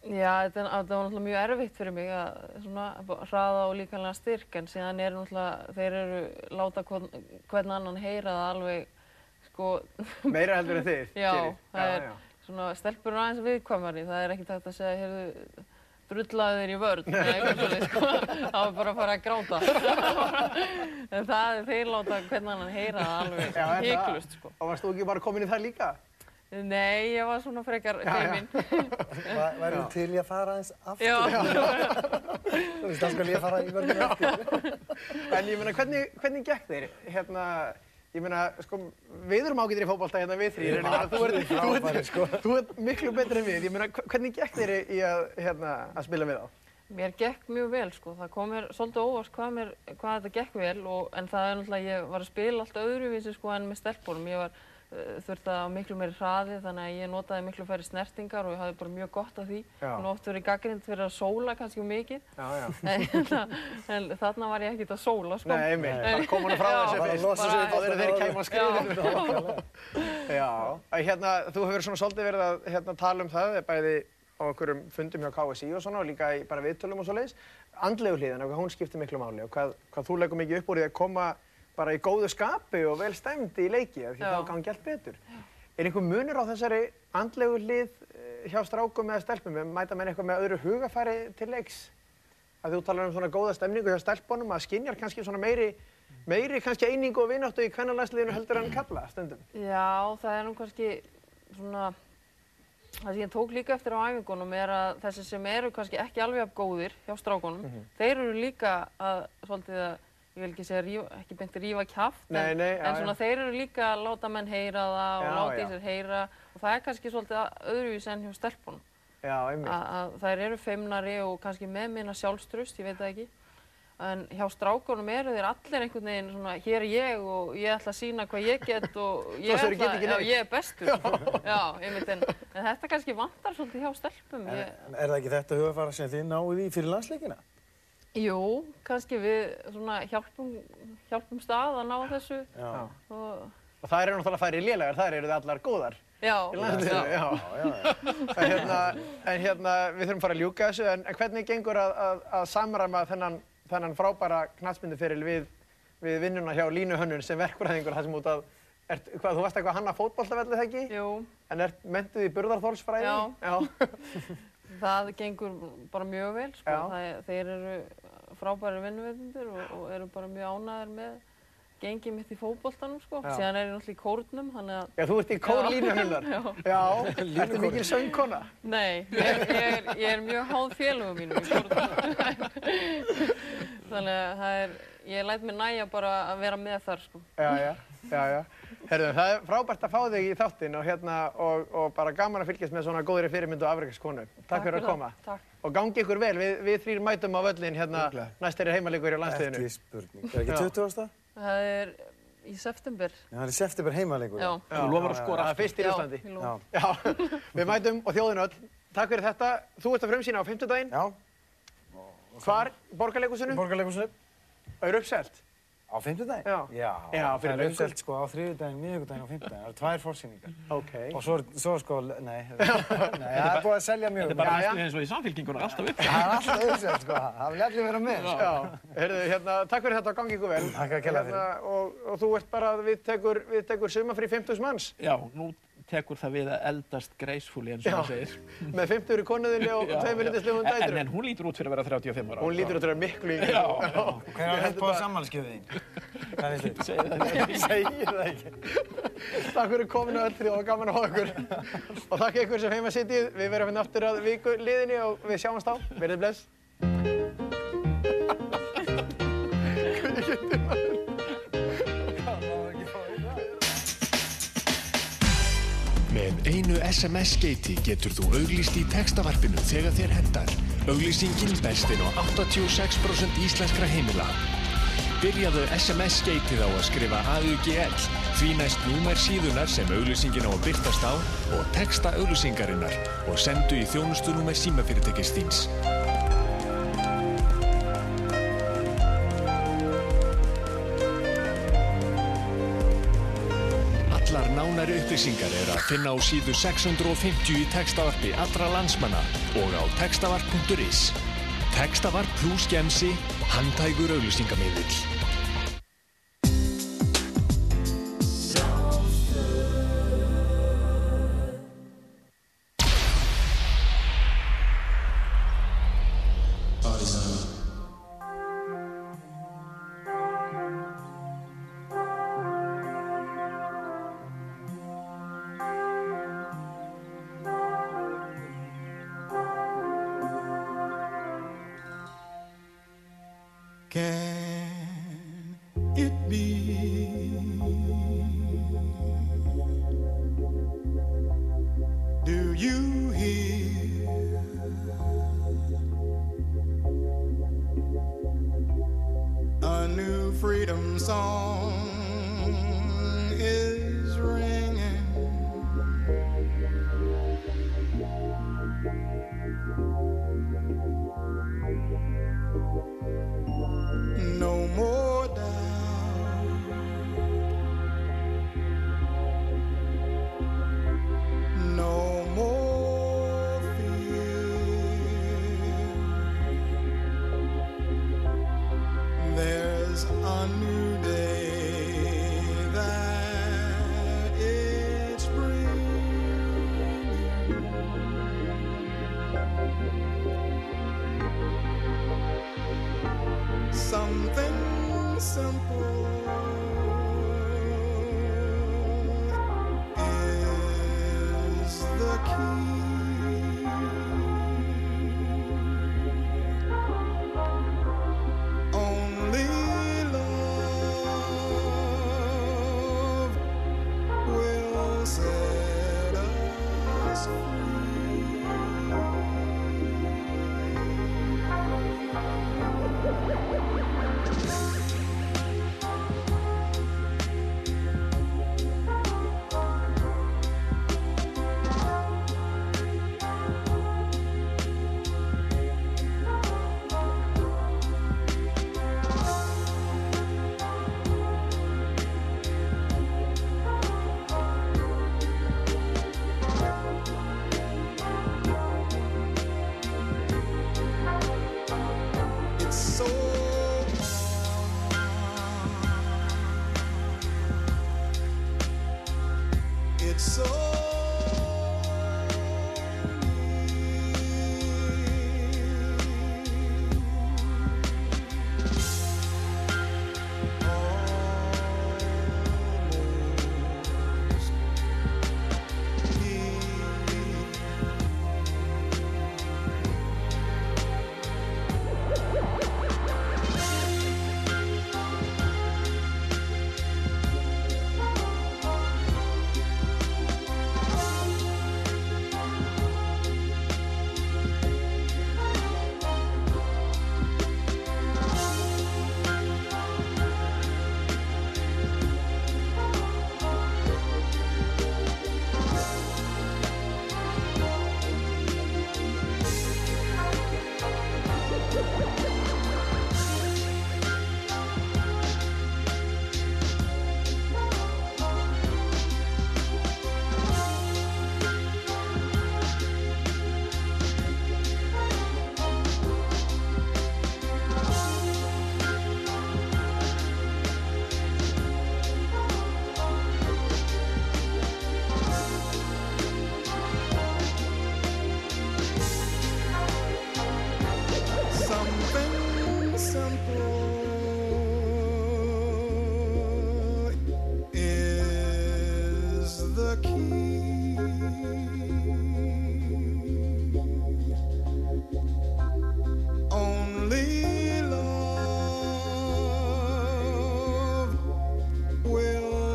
Já, þetta, er- þetta var náttúrulega mjög erfitt fyrir mig að svona hraða og líkanlega styrk en síðan eru náttúrulega, þeir eru láta hvern, hvern annan heyra það alveg sko, Meira heldur en þið já, gerir. það já, er já. svona stelpur eru aðeins viðkvæmari, það er ekkert hægt að segja, heyrðu, drullaðu þér í vörn eða eitthvað svolítið, sko, það var bara að fara að gráta. en það, þeir láta hvern annan heyra það alveg er híklust, sko. Og varst þú ekki bara komin í það líka? Nei, ég var svona frekar Já, já. feimin. Væri þú til í að fara aðeins aftur? Já, Þú veist, þá skal ég fara í vörðinu eftir. En ég meina, hvernig, hvernig gekk þeir? Hérna, ég meina, sko, við erum ágættir í fótbolta hérna við þrýr, en ég þú ert, þú Frábæri, ert, sko. þú ert miklu betri en við. Ég meina, hvernig gekk þeir í að, hérna, að spila við þá? Mér gekk mjög vel sko, það kom mér svolítið óvart hvað, mér, hvað þetta gekk vel og, en það er náttúrulega, ég var að spila allt öðruvísi sko en með stelpunum. Uh, þurfti að á miklu meiri hraði þannig að ég notaði miklu færri snertingar og ég hafði bara mjög gott af því. Já. Nú oft verið gaggrind fyrir að sóla kannski mikið, Já, já. en, en þarna var ég ekkert að sóla sko. Nei, einmitt, bara koma hann frá Já, þessu bara fyrst. losa sig við Áður en þeir kæma að skrifa. Já, að hérna, þú hefur svona svolítið verið að hérna, tala um það, bæði á einhverjum fundum hjá KSI og svona og líka í bara viðtölum og svo leiðis. Andlegu hvað hún skiptir miklu máli og hvað, hvað þú leggur mikið upp úr því að koma bara í góðu skapi og vel stemdi í leiki, af því Já. þá gangi allt betur. Er einhver munur á þessari andlegu hlið eh, hjá strákum eða stelpum? Mæta menn eitthvað með öðru hugafæri til leiks? að þú talar um svona góða stemningu hjá stelpunum að skinjar kannski svona meiri, meiri kannski einingu og vináttu í kvennalandsliðinu heldur en kalla stundum. Já, það er nú kannski svona, það sem ég tók líka eftir á æfingunum er að þessi sem eru kannski ekki alveg af góðir hjá strákunum, Mhm. þeir eru líka að, svolítið að, ég vil ekki segja, rífa, ekki beint rífa Nei, en, nei, já, en svona þeir eru líka að láta menn heyra það og Já, láta í sér heyra og það er kannski svolítið öðruvís en hjá stelpunum. Að, þær eru feimnari og kannski með minna sjálfstrust, ég veit það ekki. En hjá strákunum eru þeir allir einhvern veginn svona, hér er ég og ég ætla að sína hvað ég get og ég, geta ekki já, ég er bestur. Einmitt, en, en þetta kannski vantar svolítið hjá stelpum. En, Ég, er það ekki þetta hugafara sem þið náðu í fyrir landsleikina? Jú, kannski við svona hjálpum, hjálpum stað að ná þessu. Já. Og, Og það eru náttúrulega færri lélegar, það eru þið allar góðar já. Já. Já, já, já. En, hérna, en hérna, við þurfum að fara að ljúka þessu, en, en hvernig gengur að, að, að samræma þennan, þennan frábæra knatsmynduferil við, við vinnuna hjá Línu Hönnun sem verkfræðingur þar sem út að, ert, hvað, þú varst eitthvað að hanna fótboltavelli þegar ekki? jú, En ert mentuð í burðarþórsfræði? Já. Já. Það gengur bara mjög vel, sko. Það, þeir eru frábæri vinnuveitundur og, og eru bara mjög ánæðir með gengið mitt í fótboltanum, sko. Já. Síðan er ég náttúrulega í kórnum, þannig að Já, þú ert í kór Já. Línu Hönnunar. Já. Já, ertu mikil söngkona? Nei, ég, er- ég, er, ég er mjög háð félögum mínum í kórnum. Þannig að það er, ég læt mér næja bara að vera með þar, sko. Já, já, já, já. Herðu, það er frábært að fá þig í þáttinn og hérna, og, og bara gaman að fylgjast með svona góðri fyrirmyndu og afreikskonu. Takk, fyrir að koma. Takk. Og gangi ykkur vel, við, við þrýr mætum á völlin hérna Örugglega. næst er heimalegur í landsliðinu. Ekki spurning. Er ekki Já. 20. Það er í september. Já, það er september heimaleikur. Já. Þú lofar að skora Það er fyrst í Íslandi. ég. Já. Já, við mætum og þjóðin öll. Takk fyrir þetta. Þú ert að frumsýna á fimmtudaginn. Já, Hvar? Borgarleikusinu? borgarleikusinu. Það eru uppselt. Á fimmtudaginn? Já. Já, Já, það er löngu. umselt sko á þriðjudaginn, miðvikudaginn og fimmtudaginn. Það eru tvær fórsýningar. Ok. Og svo, er- svo sko, nei, nei, það er búið að selja mjög. Þetta er bara næstu eins og í samfélkingunum, alltaf upp. Það er alltaf umselt sko, það vil allir vera með. sko. Já, heyrðu, hérna, takk fyrir þetta og gangi ykkur vel. Takk að kella fyrir. Hérna, og, og þú ert bara, við tekur, við tekur sumafrí 50 manns Já, nú tekur það við að eldast greisfúli eins og það segir. með 50 í konuðinni og Já, tveimur já. lindislegum En, en, dæturum. hún lítur út fyrir að vera 35 ára. Hún lítur út að vera miklu yngri. Já, Hver er þetta búið sammálskjöfið þín? Hvað finnst þið? Ég segi það ekki. Takk fyrir kominu öll því og gaman að hafa ykkur. Og þakka ykkur sem heima sitið. Við verðum hérna aftur að viku liðinni og við sjáumst á. Verðið bless. SMS-skeiti getur þú auglýst í textavarpinu þegar þér hendar. Auglýsingin best inn á 86% íslenskra heimila. Byrjaðu SMS-skeitið á að skrifa AUGL, því næst númer síðunar sem auglýsingin á að byrtast á og texta auglýsingarinnar og sendu í þjónustunúmer símafyrirtækis þíns. Nánari upplýsingar er að finna á síðu 650 í textavarpi allra landsmanna og á textavarp.is. Textavarp plus gemsi, handhægur auglýsingamiðill.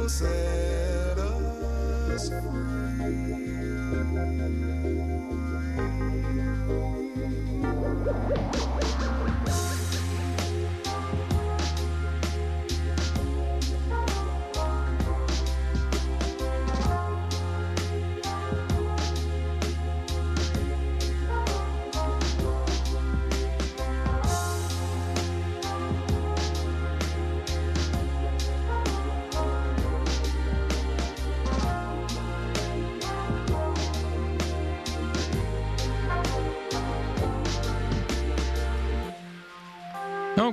set us free.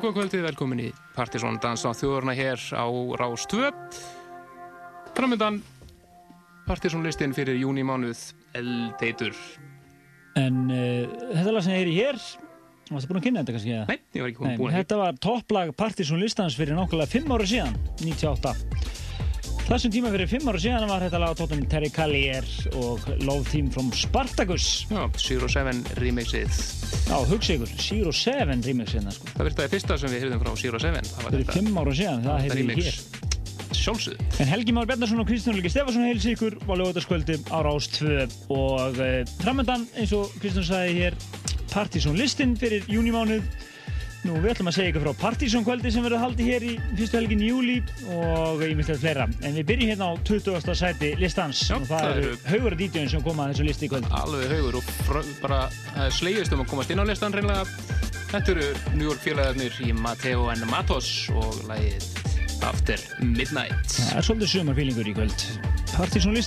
Já, góð kvöldið, velkomin í Partisón Dans á þjóðurna hér á Rás 2. Framöndan Partisón listin fyrir júni mánuð Eldeitur. En uh, þetta lag sem ég er í hér, varstu búin að kynna þetta kannski? Nei, ég var ekki Nei, búin að þetta var topplag Partizón listans fyrir nákvæmlega 5 ára síðan, 98. Þessum tíma fyrir 5 ára síðan var þetta lag á tóttum Terry Callier og Love Team from Spartacus. Já, Zero Seven remixið. Já, hugsa ykkur, Zero Seven remix hérna sko. Það virtaði fyrsta sem við heyrðum frá Zero Seven. Það var Fyrir 5 ára síðan, það hefði ég hér. remix. Sjálfsögðu. En Helgi Már Bjarnarsson og Kristján Ulriki Stefansson heilsi ykkur á lögutaskvöldi á Rás 2 og uh, framöndan eins og Kristján sagði hér Partizón listin fyrir júnimánuð Nú við ætlum að segja ykkur frá Partizón kvöldi sem verður haldið hér í fyrstu helgin í júli og að fleira en við byrjum hérna á 20. sæti listans Já, og það það eru haugur að dítjón sem koma að þessu listi í kvöld Alveg haugur og bara slegist um að komast inn á listan reynlega. Þetta eru New York félagarnir í Mateo and Matos og lagið After Midnight. Það er svolítið sumarfílingur í kvöld Partizón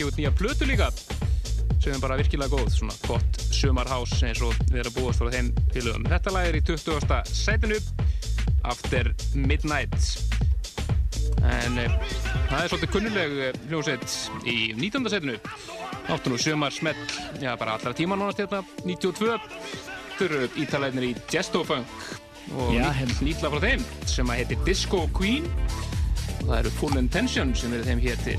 gefa út nýja plötu líka sem er bara virkilega góð svona gott sumarhás eins og við erum að búast frá þeim félögum. Þetta lag er í 20. sætinu After Midnight en e, það er svolítið kunnuleg eh, hljómsveit í 19. sætinu áttu nú sumar smell já bara allra tíma nánast hérna 92 þau eru ítalæðinir í Jestofunk og Já, nýtt, hérna. frá þeim sem að heiti Disco Queen og það eru Full Intention sem eru þeim hér til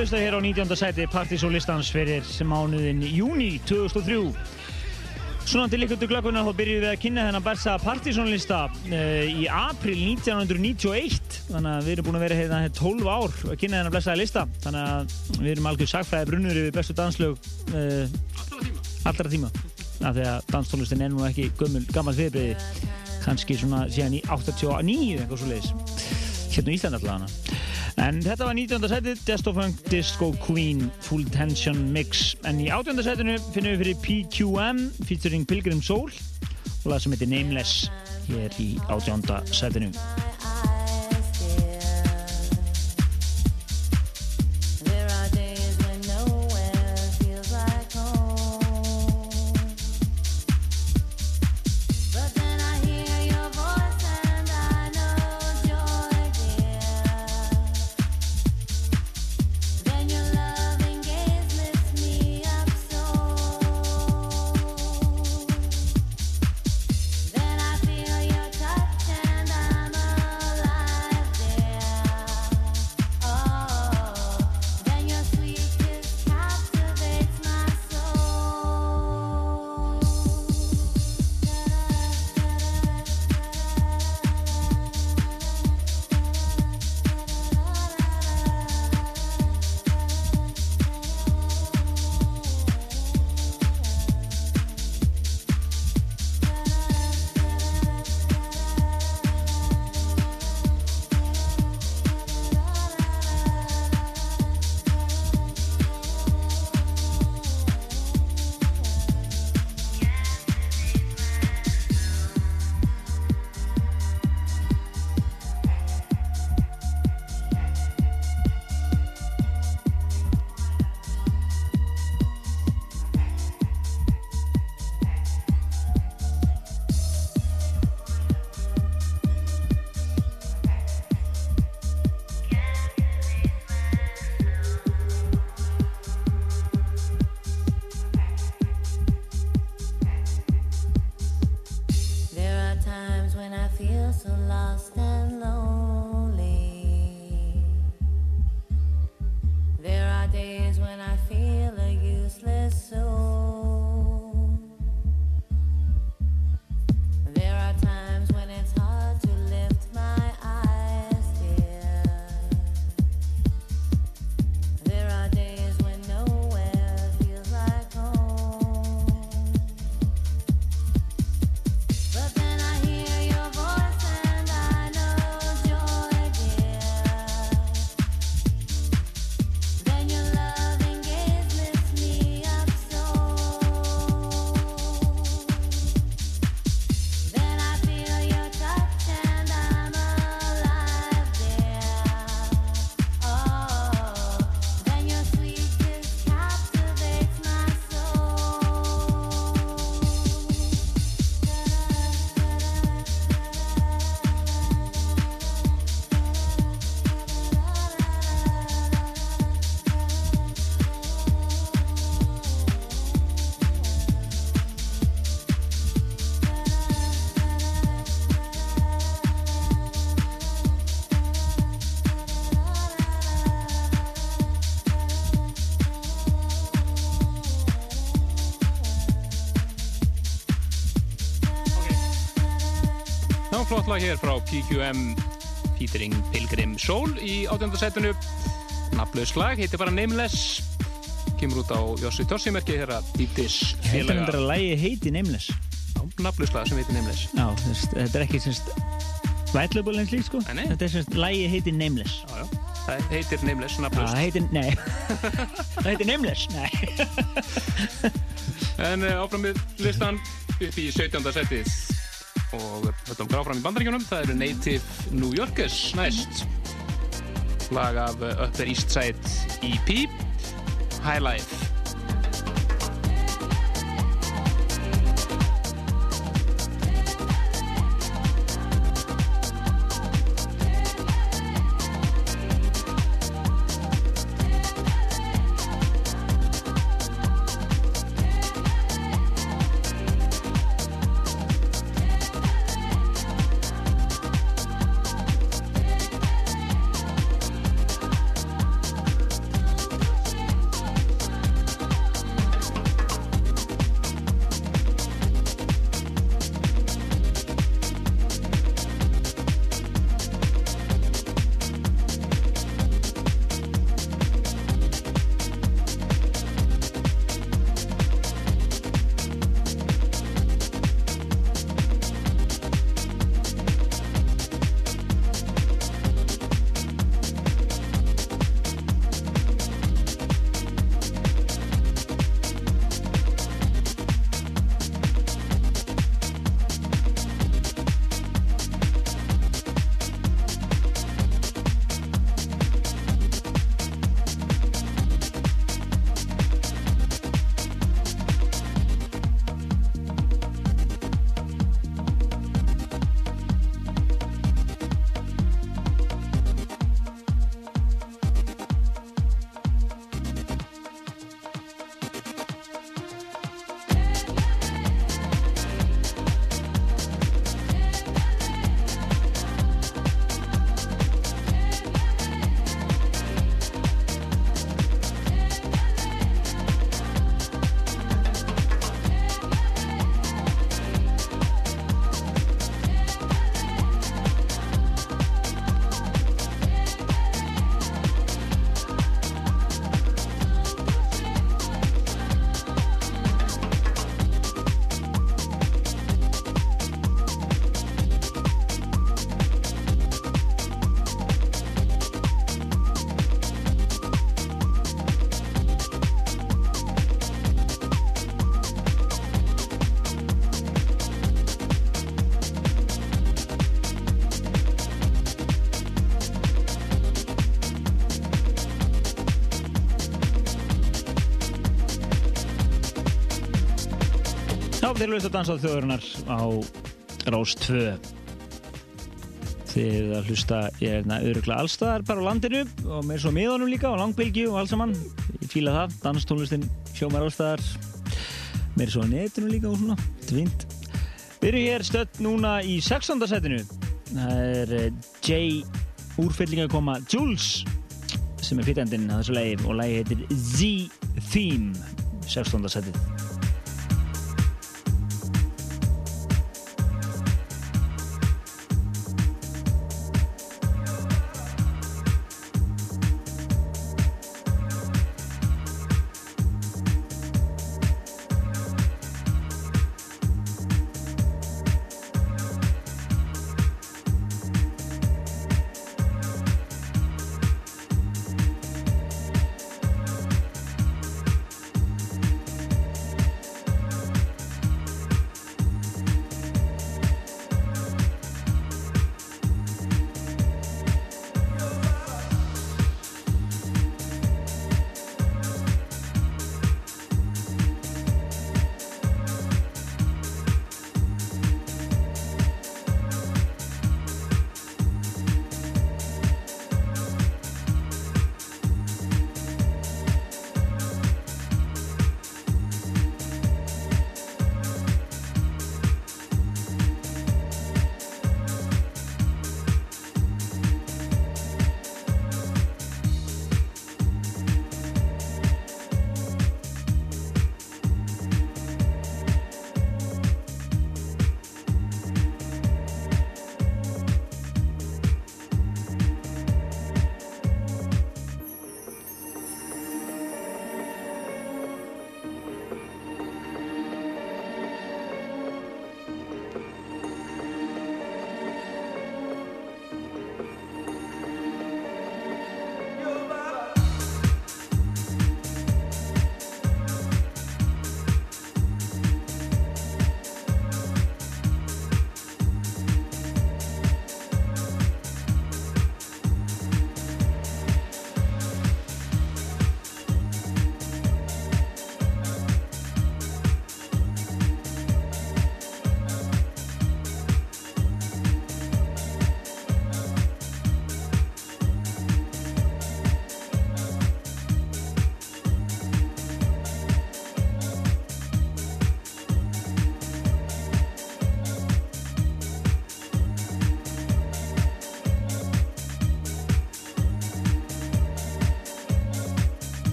hlusta hér á 19. sæti Partizón listans fyrir mánuðin júni 2003. Svona til ykkur til glögguna þá byrjuðum við að kynna þennan Bersa Partizón lista uh, í april 1991. Þannig að við erum búin að vera hérna 12 ár að kynna þennan blessaða lista. Þannig að við erum algjör sagfræði brunnur yfir bestu danslög uh, allra tíma. Af því að danstónlistin er nú ekki gömul, gammal fyrirbreyði. Kannski svona síðan í 89 eitthvað svo leiðis. Hérna í Íslandi allavega. En þetta var 19. setið, Desto Funk Disco Queen Full Tension Mix. En í 18. setinu finnum við fyrir PQM featuring Pilgrim Soul og lag sem heitir Nameless hér í 18. setinu. Lost Lag hér frá PQM featuring Pilgrim Soul í átjöndarsætunu nafnlaus lag, heitir bara Nameless kemur út á Jossi Tossi-merki þeirra Dítis Þetta er félaga að lægi heiti Nameless. nafnlaus lag sem heitir Nameless Já, þetta er ekki semst vætlöfból eins líkt sko. Nei. Þetta er semst lægi heiti Nameless. já, já. það heitir Nameless, Já, nafnlaust það heitir, nei. það heitir Nameless, nei. en uh, áfram við listan upp í 17. setið og höldum gráfram í bandaríkjunum. Það eru Native New Yorkers. Næst. Lag af Upper East Side EP High Life þeir auðvitað að dansa á þjóðurinnar á Rás 2 Þið að hlusta ég er auðvitað allstaðar bara á landinu og með svo miðanum líka og langbylgju og alls saman ég fíla það, danstónlistin hljómar allstaðar með svo á netinu líka og svona, þetta er fínt Við erum hér stödd núna í 16. setinu það er eh, Jay úrfyllinga koma Jules sem er fyrtendinn að þessu lagi og lagi heitir Z-Theme 16. setið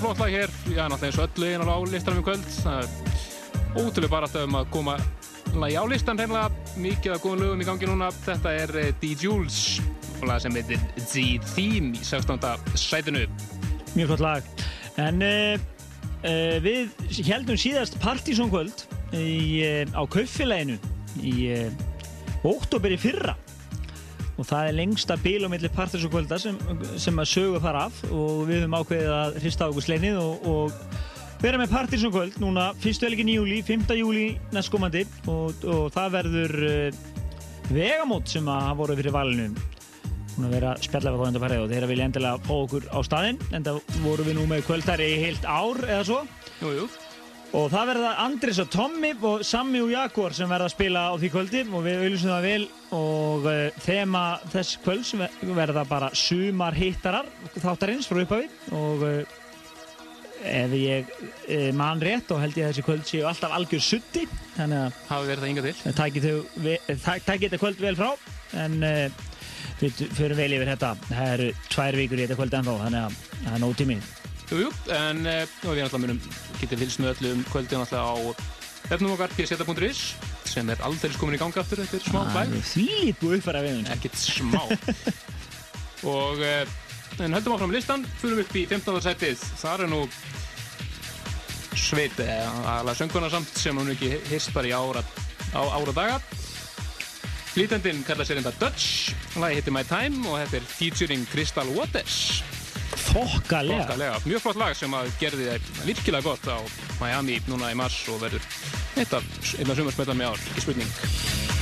flott lag hér, já, náttúrulega eins og öll lögin á listanum í kvöld. Það er ótrúlega bara alltaf um að koma lagi á listan reynilega, mikið af góðum lögum í gangi núna. Þetta er eh, D-Jules og lag sem heitir Z-Theme í 16. sætinu. Mjög flott lag. En uh, uh, við heldum síðast Partizón kvöld í, uh, á kaufélaginu í uh, óttoberi fyrra og það er lengsta bíl á milli Partizón kvölda sem, sem að sögu þar af og við höfum ákveðið að hrista á okkur sleinið og, og vera með Partizón kvöld núna fyrstu helgin í júli, 5. júli næstkomandi og, og það verður uh, vegamót sem að hafa voru fyrir valinu búin að vera að spjalla við þá undarfarið og þeirra vilja endilega fá okkur á staðinn en það voru við nú með kvöldari í heilt ár eða svo Jú, jú. Og það verða Andris og Tommy og Sammy og Jaguar sem verða að spila á því kvöldi. Og við auðvitað það vel og uh, þema þess kvölds ver- verða bara sumar hittarar þáttarins frá upphafi. Og uh, ef ég uh, man rétt og held ég að þessi kvöld séu alltaf algjör sutti. Þannig að Hafi verið það hingað til. takið þau ve- tak- takið þetta kvöld vel frá. En við förum vel yfir þetta. Það eru tvær vikur í þetta kvöld ennþá þannig að það er nóg tími. Jú, jú, en við náttúrulega munum getið fylgst með öllu um kvöldin náttúrulega á vefnum okkar pseta.is sem er aldrei komin í ganga aftur eftir smá bæ. því lít búið uppfæra við Ekkert smá. Og uh, en höldum áfram listan, fyrir upp í 15. setið. Það er nú sveit, eða alveg sönguna samt sem hún ekki hist bara í ára, á ára daga. Flýtendinn kallar sér enda Dutch, lagi heitir My Time og þetta er featuring Crystal Waters. Þokkalega. Mjög flott lag sem að gerði það virkilega gott á Miami núna í mars og verður eitt af, sumarspillan með ár, ekki spurning.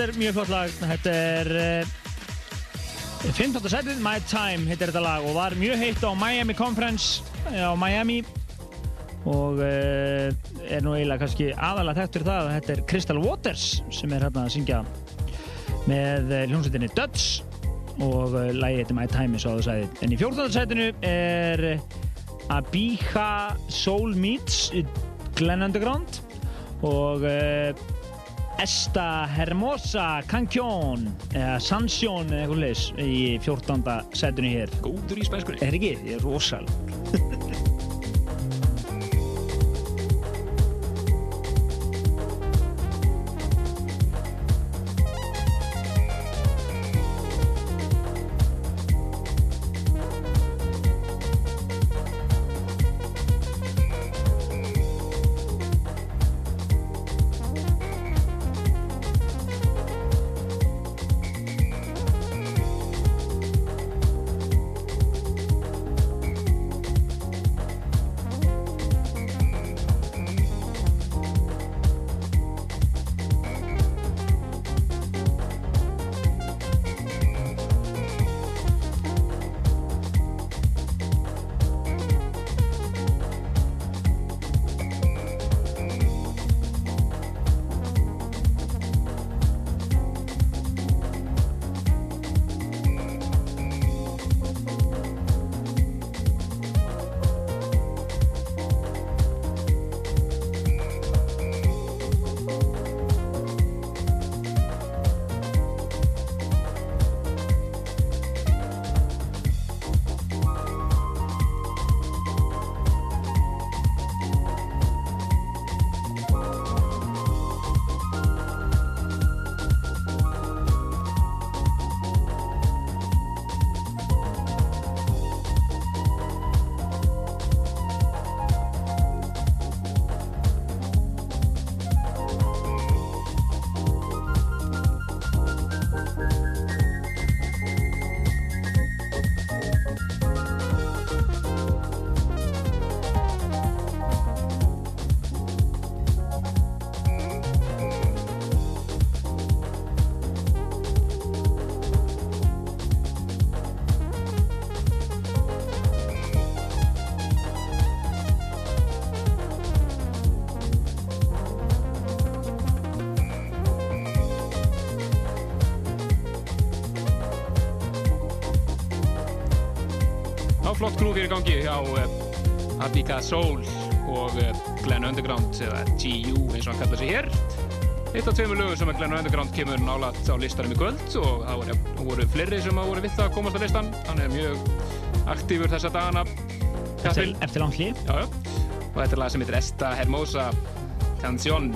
Þetta er mjög flott lag. Þetta er uh, 15. setið, My Time heitir þetta lag og var mjög heitt á Miami Conference eh, á Miami og uh, er nú eiginlega kannski aðalega þekkt fyrir það að þetta er Crystal Waters sem er hérna að syngja með hljómsveitinni Duds og lagið heitir My Time eins og þú sagði. En í 14. setinu er Abija Soul Meets Glenn Underground og Esta Hermosa Canción eða Sansjón eða eitthvað leis í 14. setinu hér Góður í spænskunni. Er ekki? Ég er rosal grúf fyrir gangi hjá uh, Abika Soul og uh, Glenn Underground eða GU eins og hann kallar sig hér. Eitt af tveimur lögum sem Glenn Underground kemur nálat á listanum í kvöld og það voru, voru fleiri sem að voru við það að komast á listan. Hann er mjög aktífur þessa dagana. Eftir, eftir langt já. Og þetta er lag sem heitir Esta Hermosa Canción.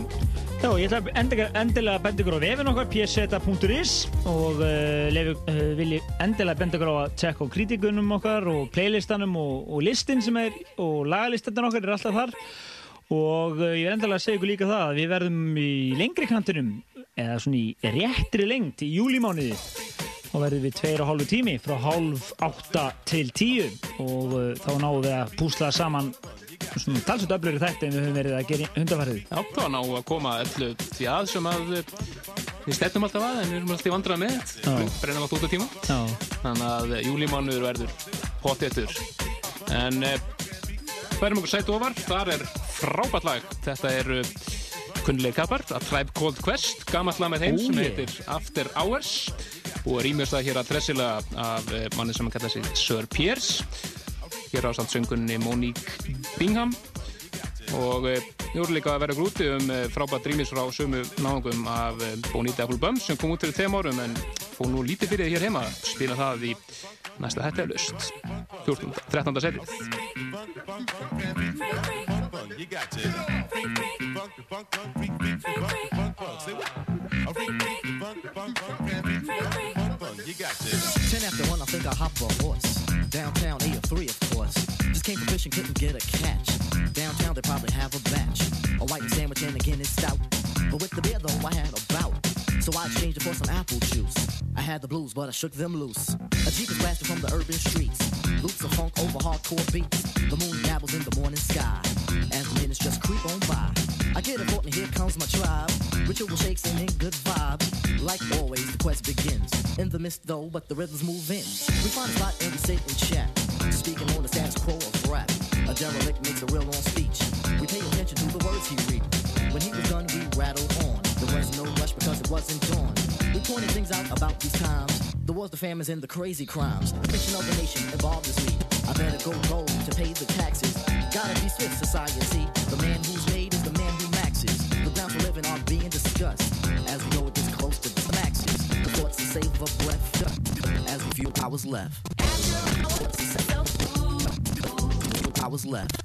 Já, ég ætla að endilega, endilega benda ykkur á vefin okkar, pseta.is og uh, lefi, uh, vil ég endilega benda ykkur á að tjekka á kritikunum okkar og playlistanum og, og listin sem er og lagalistanum okkar er alltaf þar. Og uh, ég er endilega að segja ykkur líka það að við verðum í lengri kantinum eða svona í réttri lengt í júlimániði og verðum við tveir og hálfu tími frá hálf átta til tíu. Og þá náum við að púsla saman talsett öflöri þætti en við höfum verið að gera hundafarið. Já, það var ná að koma öllu því að sem að eh, við stefnum alltaf að en við erum alltaf í vandrað með Já. brennum alltaf út á tíma Já. þannig að júlímánuður verður pottéttur en eh, verðum okkur sætt ofar þar er frábært lag þetta er kunnileg kappar A Tribe Called Quest, gamall lag með þeim Ó, sem yeah. heitir After Hours og rýmjast það hér að dressilega af uh, manni sem kallar sig Sir Piers hér á sandsöngunni Monique Bingham og uh, við vorum líka að vera grúti um uh, frábært rýmis frá sömu náðungum af uh, Bonita Apple Bum sem kom út fyrir þeim árum en fór nú lítið fyrir þið hér heima spila það í næsta hættiðalust 14. 13. setið You got? A to. Ten after one, I think I hop a horse. Downtown, eight or three, of course. Just came from fishing, couldn't get a catch. Downtown, they probably have a batch. A white sandwich and again it's stout. But with the beer though, I had a bout. So I exchanged it for some apple juice. I had the blues, but I shook them loose. A jeep is blasting from the urban streets. Loops of funk over hardcore beats. The moon dabbles in the morning sky. As the minutes just creep on by. I get a thought and here comes my tribe. Ritual shakes and in good vibes. Like always, the quest begins. In the mist though, but the rhythms move in. We find a spot and we sit and chat. Speaking on the status quo of rap. A derelict makes a real long speech. We pay attention to the words he read. When he was done, we rattled on. There was no rush because it wasn't dawn. We pointed things out about these times. The wars, the famines, and the crazy crimes. The fiction of the nation involved is me. I better go gold to pay the taxes. Gotta be swift, society. The man who's made is the man who maxes. The grounds for living are being discussed. As we go this close to the maxes. The thoughts to save a breath. As we view, I was left. I was left.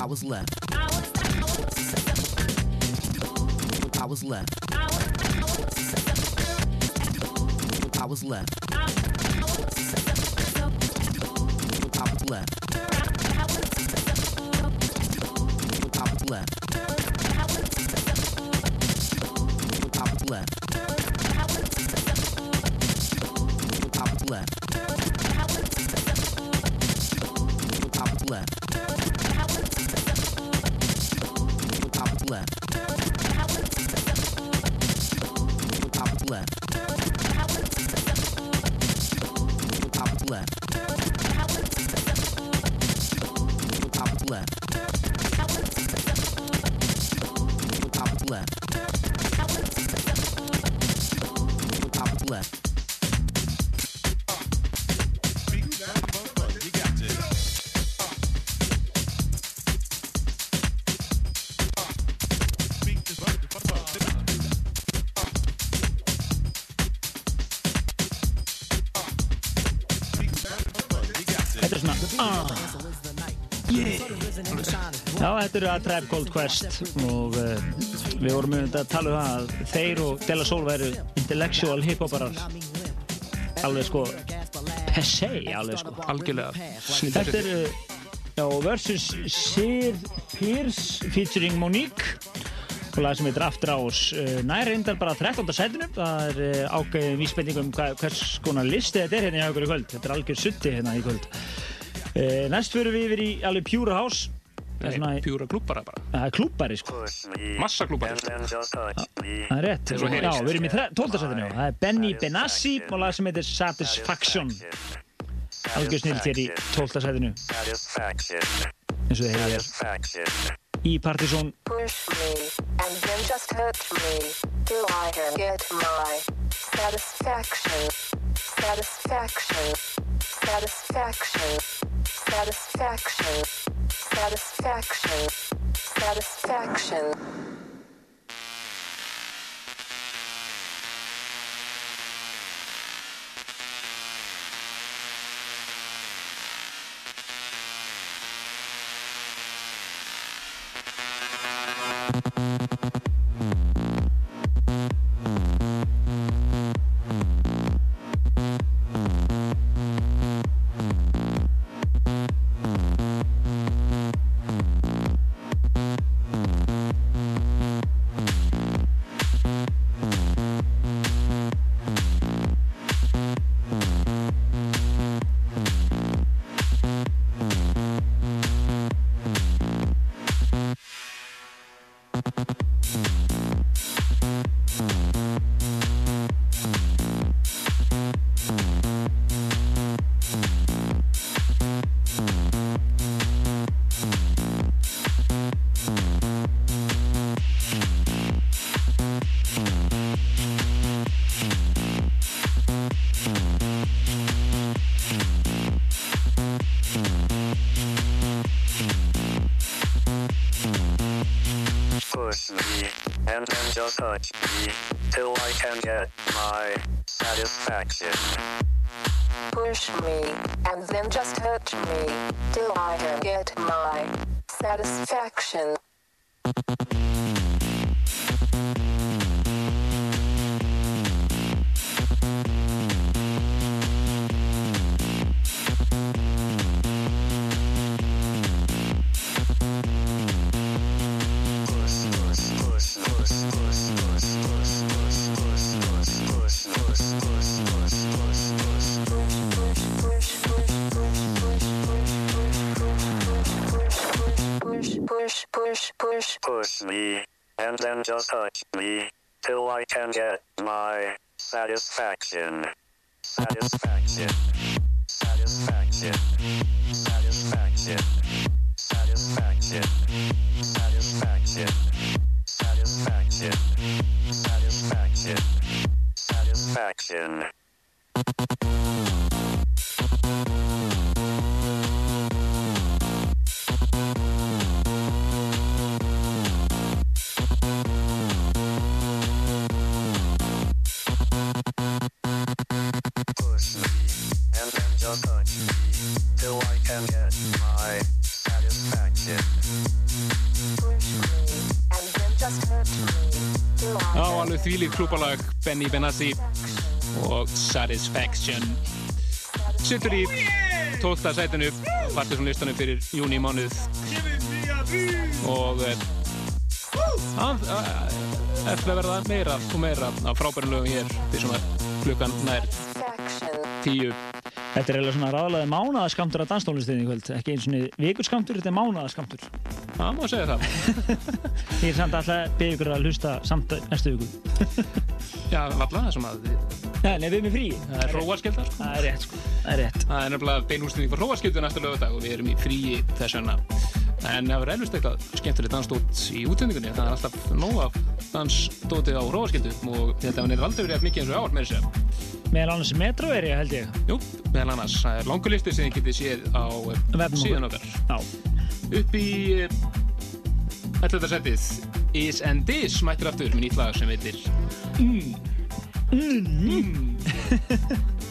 I was left. I was left. I was left. I was left. I was left. Þetta eru að Tribe Called Quest og uh, við vorum um þetta að tala um það að þeir og Della Soul væru intellectual hiphoparar. Alveg sko Pessé, alveg sko. Algjörlega. Þetta er uh, versus Sir Pierce featuring Monique og lag sem heitir After Hours. Uh, nær reyndar bara 13. sætinu. Það er uh, ákveðin vísbending um hva, hvers konar listi þetta er hérna í okkur í kvöld. Þetta er algjör sutti hérna í kvöld. Næst fyrir við yfir í alveg Pure House Nei, svona... pjúra klúpara bara. Það er klúpari sko. Massa klúpari. Sko. Það er rétt. Já, við erum í tóldarsættinu. Það er Benny Benassi og lag sem heitir Satisfaction. Algjör snilt hér í tóldarsættinu. En svo þegar ég er í Partizón. Satisfaction Satisfaction Satisfaction Satisfaction. Satisfaction. 谢谢。Benassi og Satisfaction Sittur í 12. sætinu Partiðsson listanum fyrir júni mánuð og eh, að eftir að verða meira og meira af frábærum lögum hér því sem að klukkan nær tíu Þetta er eiginlega svona ráðlega mánaðaskamtur að danstónlistinni í kvöld, ekki eins og vikurskamtur, þetta er mánaðaskamtur. Það má segja það. Ég er samt alltaf ykkur að hlusta samt næstu viku. Já, valla, það sem að Nei, nei, við erum í frí. það er hróaskildar. Það er rétt, sko. Það er rétt. Það er nefnilega beinústinning fyrir hróaskildu næsta lögadag og við erum í fríi þess vegna. En það verður eflust eitthvað skemmtilegt dansdót í útsendingunni. Það er alltaf nóg af dansdótið á hróaskildu og þetta neitt aldrei verið eftir mikið eins og ár með þessu. Meðal annars metro er ég, held ég. Jú, meðal annars. Það er langur listi sem þið getið séð á Is and This mættir aftur með nýtt lag sem heitir Mmm Mmm Mmm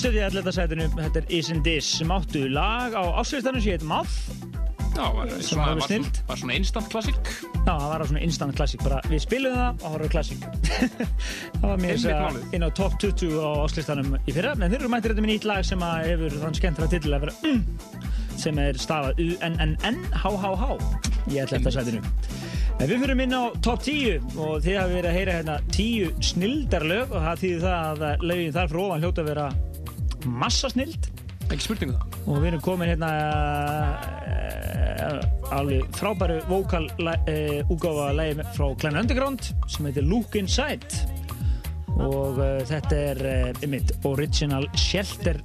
stöðið allir þetta sætinu, þetta er Is and This sem áttu lag á áslistanum sem heit Mouth. Já, var, svona, var var, var svona instant klassík. Já, það var svona instant klassík, bara við spilum það og það var klassík. það var mér inn á top 20 á áslistanum í fyrra, en þeir eru mættir þetta með nýtt lag sem að hefur þann skemmtra titil að vera mm, sem er stafað U-N-N-N-H-H-H í allir þetta sætinu. En við fyrir inn á top 10 og þið hafi verið að heyra hérna 10 snildarlög og það þýðir það að lögin þar frá ofan hljóta að vera massa snild Ekki spurningu það. og við erum komin hérna uh, alveg frábæru vokal uh, úgáfa lægi frá Glenn Underground sem heitir Look Inside. Og uh, þetta er einmitt original Shelter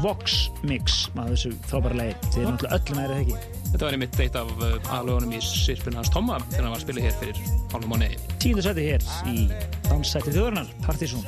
Vox mix af þessu frábæra lægi þið er náttúrulega öllum er það ekki? Þetta var einmitt eitt af aðlögunum í sirpun hans Tomma þegar hann var að spila hér fyrir hálfum mánuði. tíundu sæti hér í danssæti þjóðurnar Partizón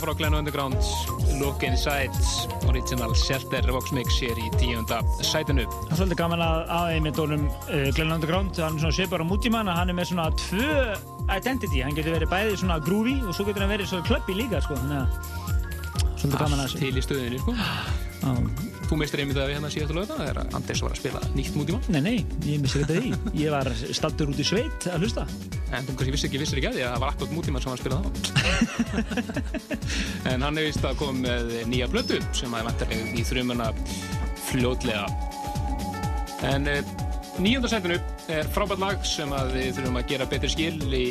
Frábætlega frá Glenn Underground, Look Inside, Original Shelter Vox Mix hér í tíunda sætinu. Það er svolítið gaman að aðeins með dólum uh, Glenn Underground, hann er svona svipar á mútíman að hann er með svona tvö identity, hann getur verið bæði svona groovy og svo getur hann verið svona klubbi líka sko, að svolítið gaman að til í stöðinni, sko. Já. Þú mistir einmitt að við hérna síðastu lögða þegar Anders var að spila nýtt mútíma. Nei, nei, ég missi þetta því, ég var stattur út í sveit að hlusta. En þú vissi ekki, vissir ekki að því að það var akkurat mútíma sem hann spilaði á. en hann er vist að koma með nýja blödu sem að vantarlega í þrjumuna fljótlega. En eh, nýjönda sætinu er frábært lag sem að við þurfum að gera betri skil í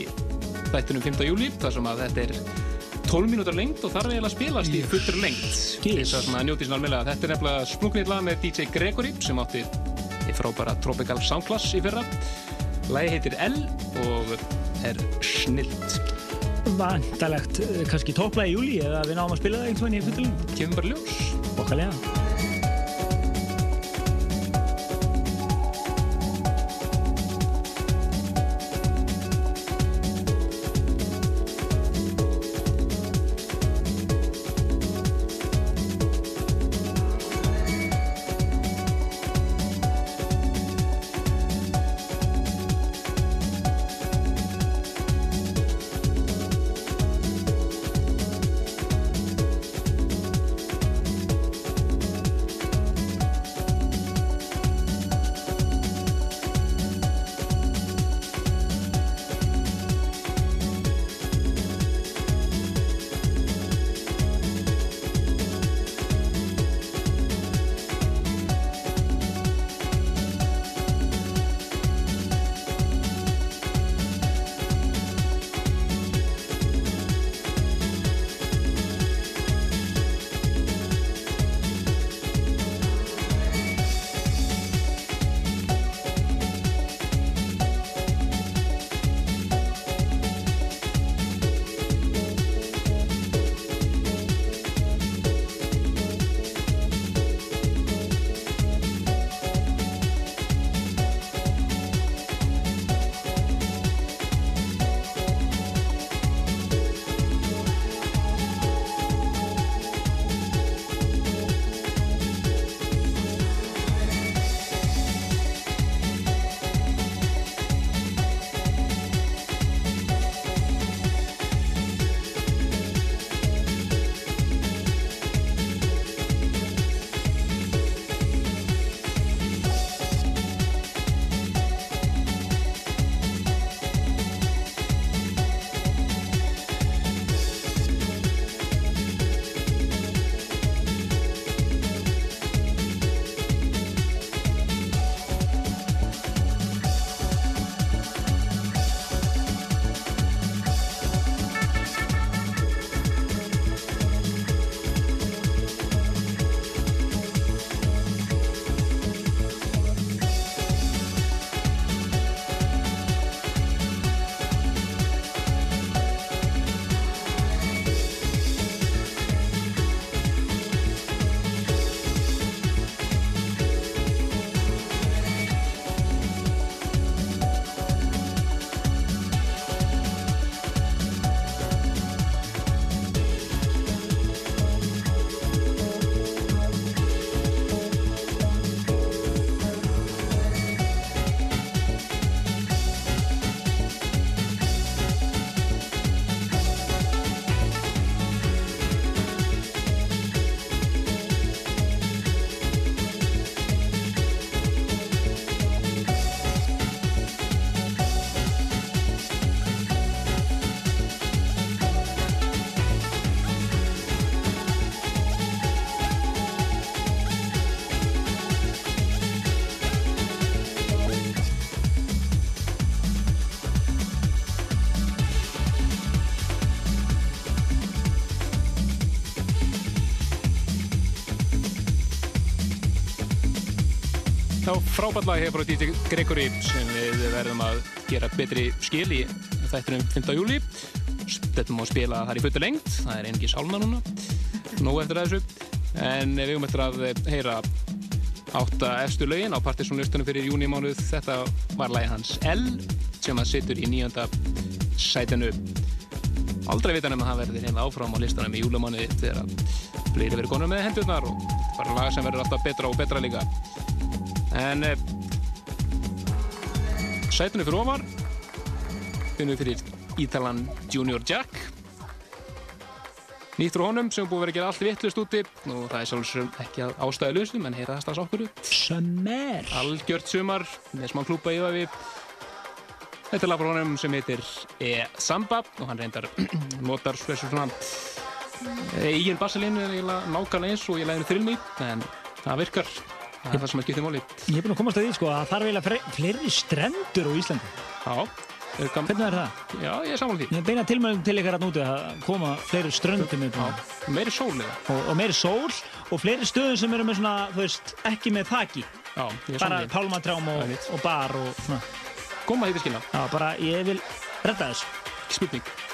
þættunum 5. júli þar sem að þetta er 12 mínútur lengt og þarf eiginlega að spilast í fullur lengt þess að njóti svona alveg þetta er nefnilega splungnið lag með DJ Gregory sem átti í frábæra Tropical Soundclass í fyrra. Lagi heitir L og er snilt vantalegt eh, kannski toppla í júli eða við náum að spila það einhvern veginn í fullum. Kemur bara ljós. Okkarlega. Þá frábært lag hefur frá DJ Gregory sem við verðum að gera betri skil í þættinum 5. júli þetta má spila þar í fullu lengt það er einnig sálna núna nóg eftir þessu. En við höfum eftir að heyra átta efstu lögin á partysónlistunum fyrir júni mánuð þetta var lagi hans L sem að situr í nýjönda sætinu. Aldrei vita nefn að það verður hérna áfram á listanum í júlumánuði þegar að fleiri verður konur með hendurnar og bara lag sem verður alltaf betra og betra líka En eh, sætunni fyrir ofar finnum við fyrir Ítalan Junior Jack. Nýtt frá honum sem búið að vera að gera allt vittlust úti. Og það er sjálfsög ekki að ástæða lausum en heyra það strax okkur. Summer. Algjört sumar með smá klúpa í öfi Þetta er lag frá honum sem heitir E. Samba og hann reyndar notar þessu svona eigin bassalínu nákvæmlega eins og ég læði þrjulmi en það virkar það er það sem að skipta máli Ég er búinn að komast að því sko að það þarf eiginlega fleiri strendur á Íslandi. Já. Hvernig er það? Já, ég er samanlega því. Ég beina tilmælum til ykkar að núti að koma fleiri ströndum upp. Já, meiri sól eða. Og, og meiri sól og fleiri stöðum sem eru með svona, þú veist, ekki með þaki. Já, ég er Bara samanlega því. pálmatrám og, og bar og svona. Því til skilna. Já, bara ég vil redda þessu. Spurning.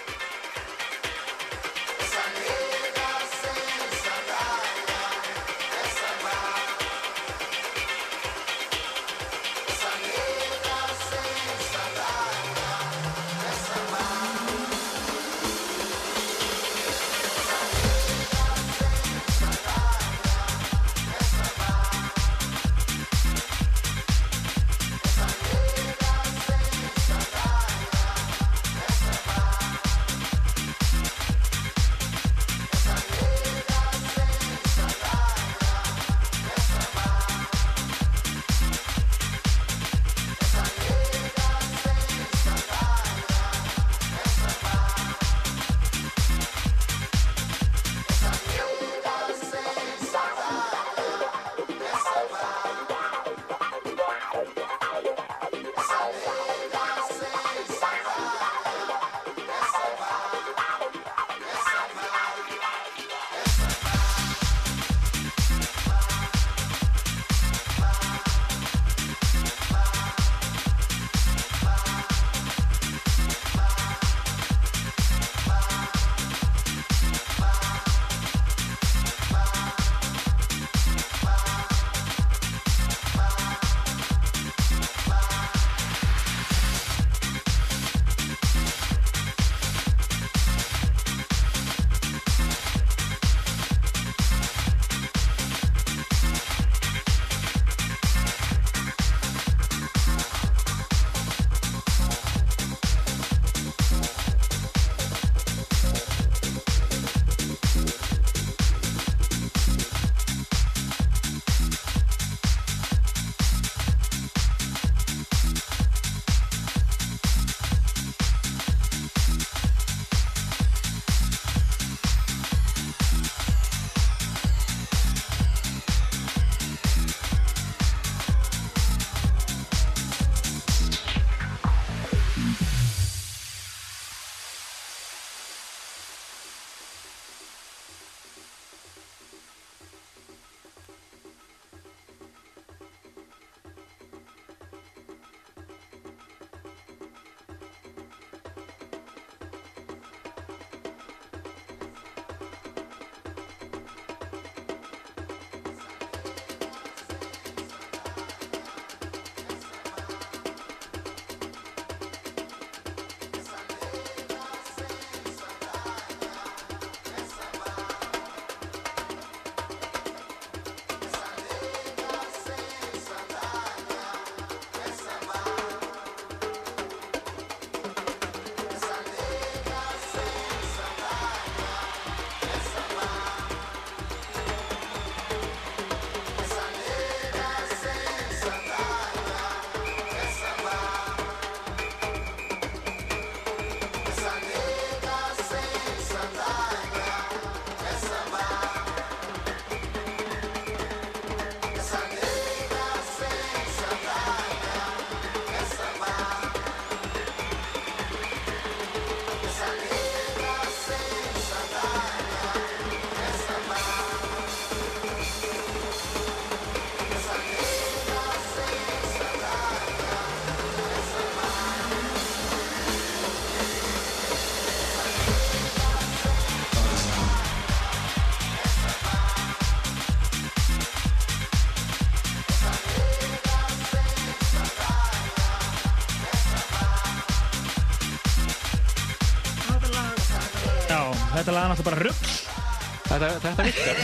Lag er náttúrulega bara rugg. Þetta, þetta virkar.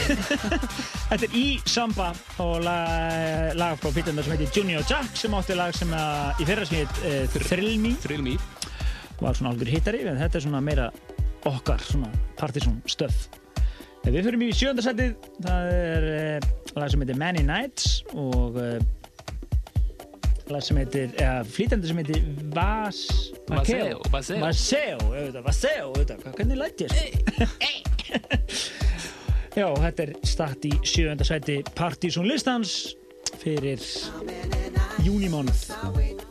Þetta er í Samba og lag, lag frá pitanda sem heitir Junior Jack sem átti lag sem að, í fyrra sem heit uh, Thrill Me. Thrill Me. Var svona algjör hittari, en þetta er svona meira okkar, svona partysón stöf. Við fyrir í sjönda setið, það er uh, lag sem heitir Many Nights og uh, lag sem heitir, eða flýtandi sem heitir Vas... Vaseo, Vaseo. Vaseo, auðvitað, Vaseo, auðvitað, hvernig lætt ég sko? Já, þetta er statt í sjönda seti Partysón listans fyrir júnimánuð.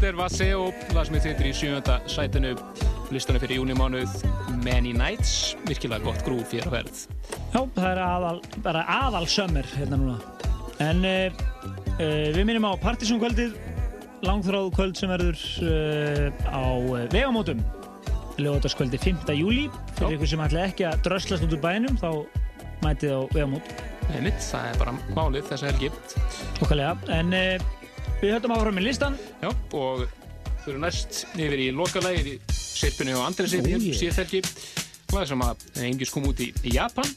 Þetta er Vaseo, lag sem við þeitir í sjönda sætinu, listanum fyrir júnimánuð Many Nights, virkilega gott grúf fyrir að verð. Já, það er aðal, bara aðal sömmer hérna núna. En uh, uh, við minnum á partysónkvöldið, langþráð kvöld sem verður uh, á vegamótum. Ljóðarskvöldi 5. júli, fyrir ykkur sem ætla ekki að dröslast út úr bænum, þá mætið á vegamót. Nei mitt, það er bara málið þessa helgi. Okkarlega, en við höldum áfram í listan. Já, og við erum næst yfir í lokalægir í Sirpunni og Andresi oh, yeah. síðþelgi lag sem að einhvers kom út í, í Japan.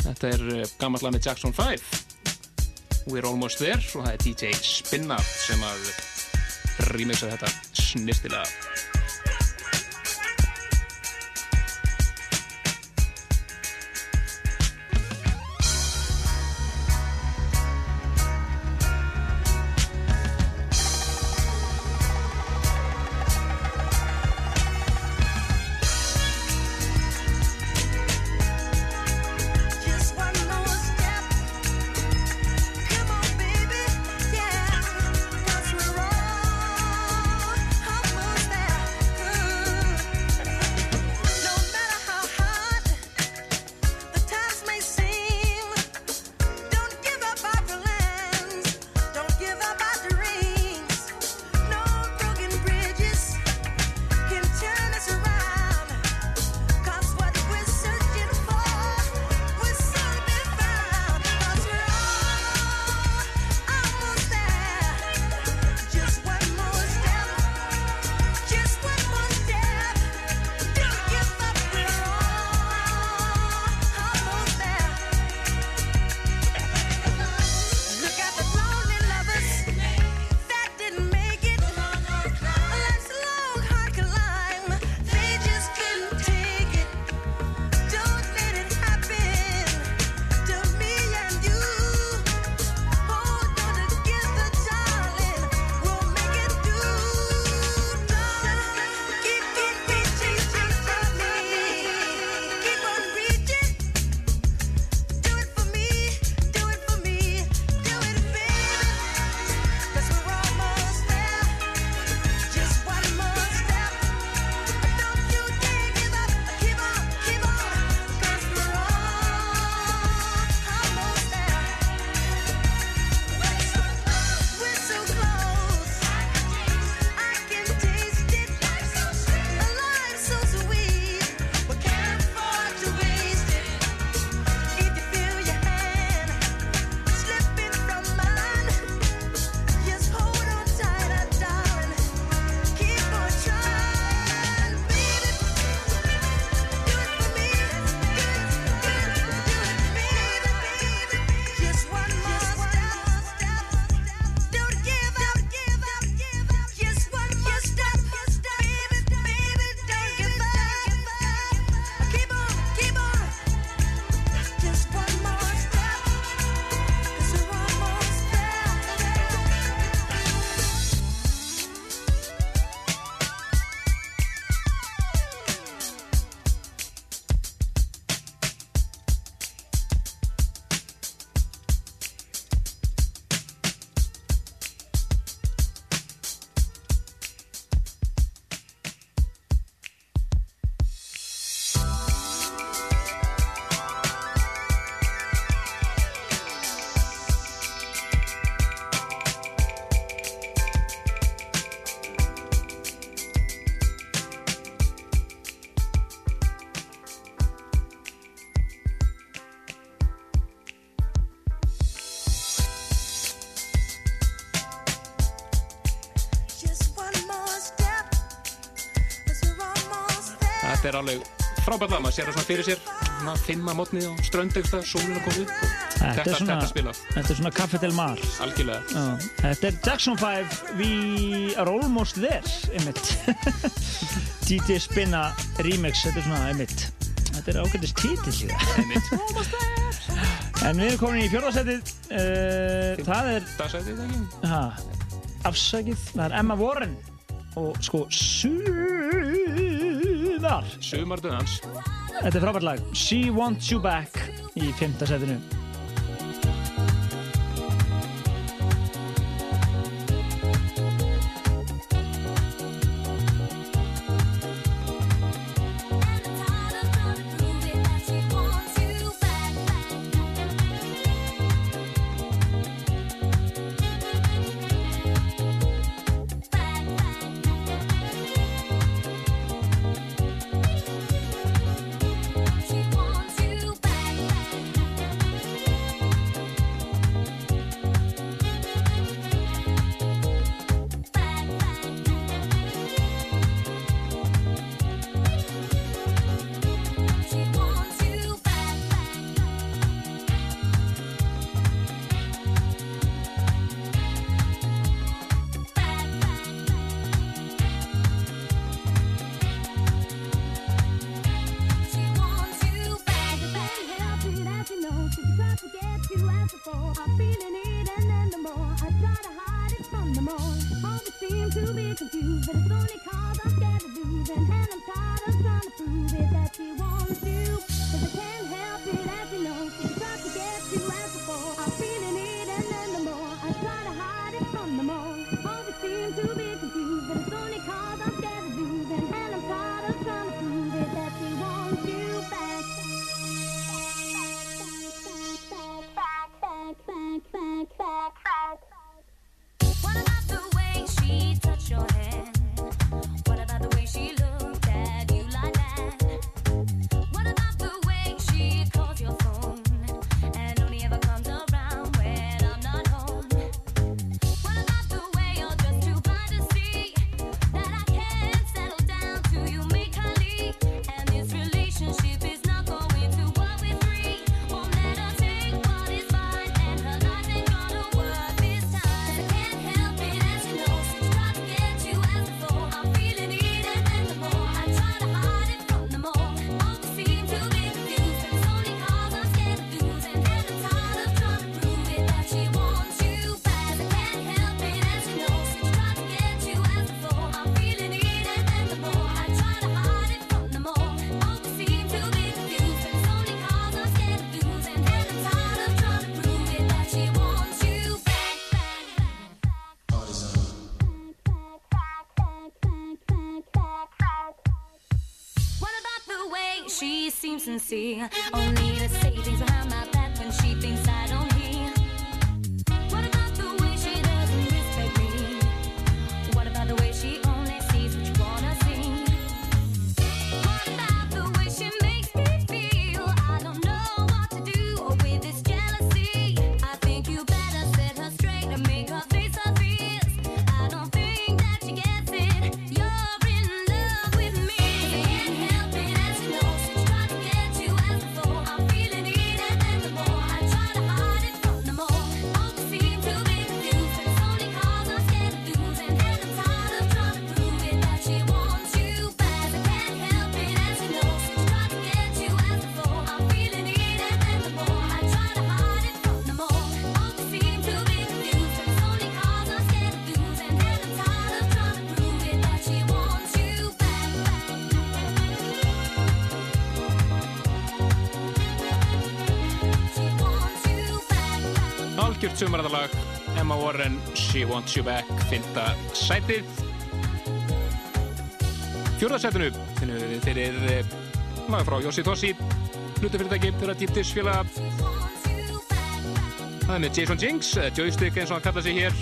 Þetta er eh, gammal lag með Jackson 5 We're Almost There og það er DJ Spinna sem að rýmixar þetta snirtilega morgunballa, maður sér það svona fyrir sér. Svona fimm að mótni og ströndegsta sólun að koma upp þetta, svona, þetta spila Þetta er svona Café Del Mar. Algjörlega. Uh, Þetta er Jackson 5 We are almost there DJ Spinna remix Þetta er svona emitt Þetta er ágættist títill En við erum komin í fjörðarsætið uh, eh, Það er Afsækið, það er Emma Warren og sko Sue sumardunans Þetta er frábært lag She Wants You Back í 5. setinu Nýtt sumaradalag Emma Warren She Wants You Back Fynda sætið. Fjörðarsætinu finnum við fyrir eh, laga frá Jósi Tossi hlutafyrirtæki fyrir að dýptis fjöla Það er með Jason Jinx eh, Joystick eins og hann kallaði sig hér.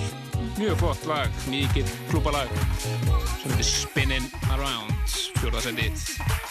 Mjög flott lag, mikið klúbalag sem heitir Spinnin' Around fjörðarsætið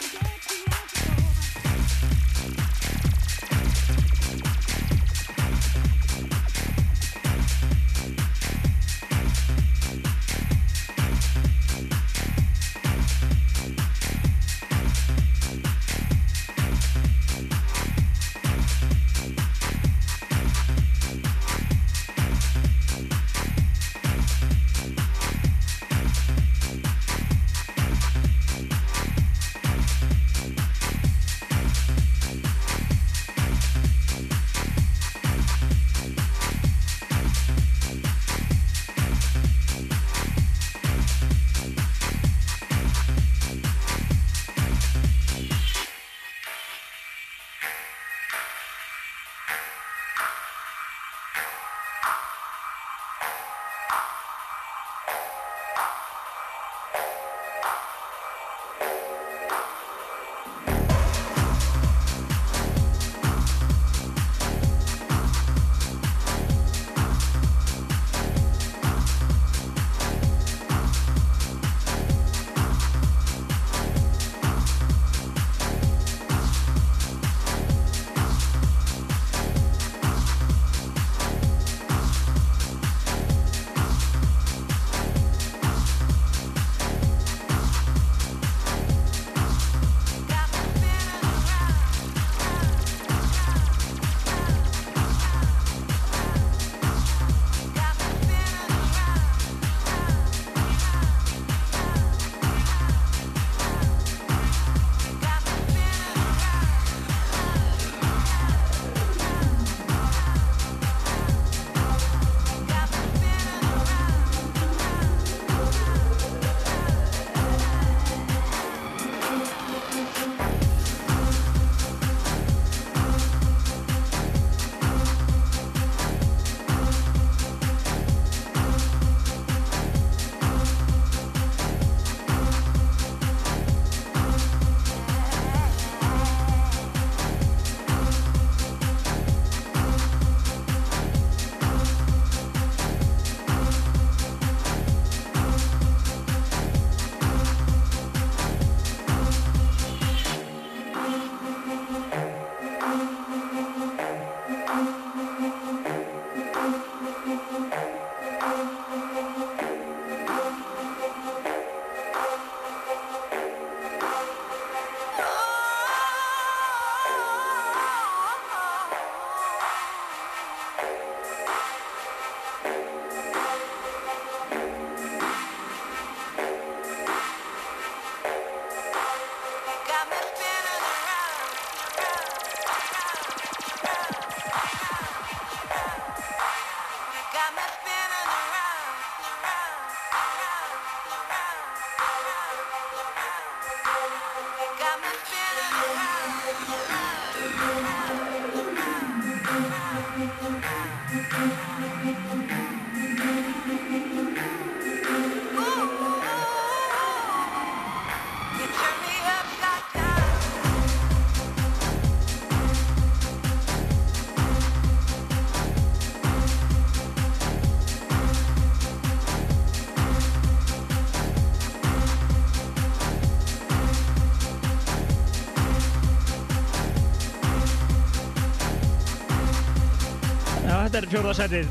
þetta er fjórðarsætið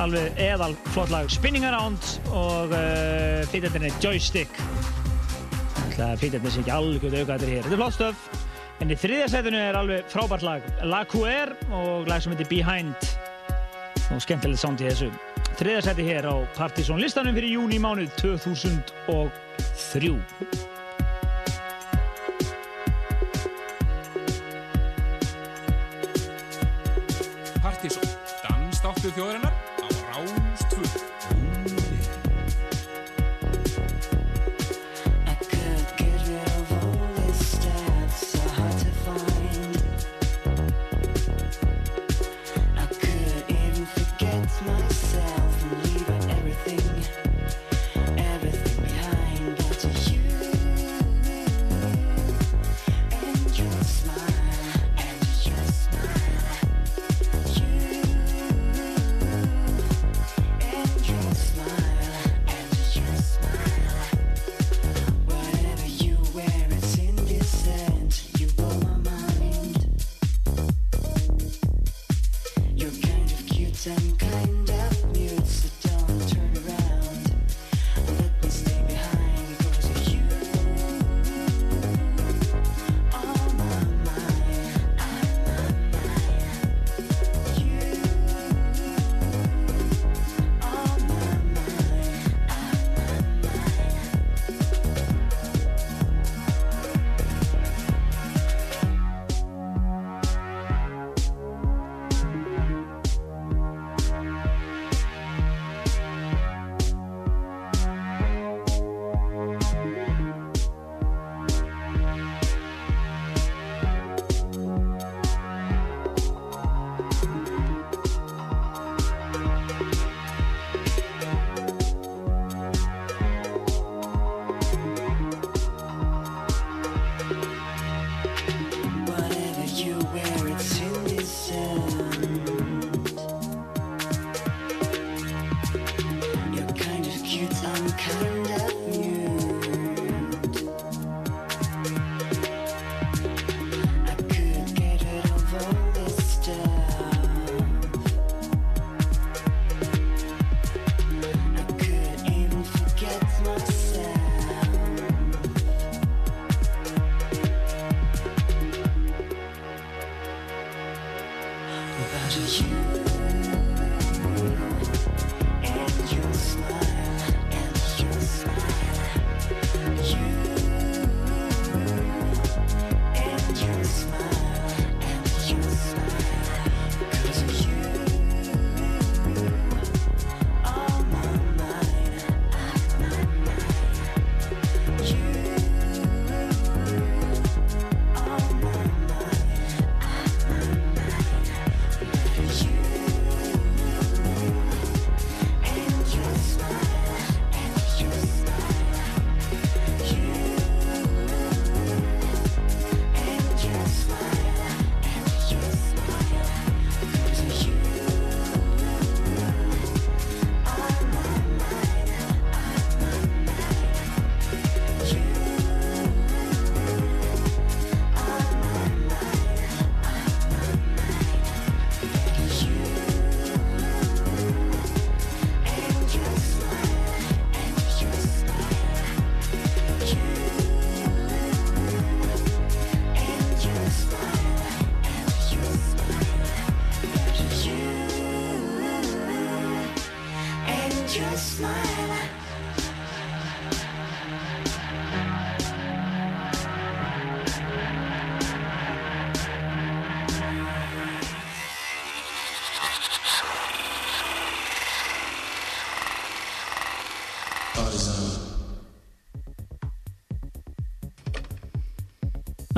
alveg eðal flott lag. Spinning Around og eh, uh, fýtendinni Joystick. Fýtendinni sem ekki algjörðu aukaður hér. Þetta er flott stöf en í þriðarsætinu er alveg frábært lag. La QR og lag sem heitir Behind. Og skemmtilegt sound í þessu. Þriðarsæti hér á Partizón listanum fyrir júni mánuð 2003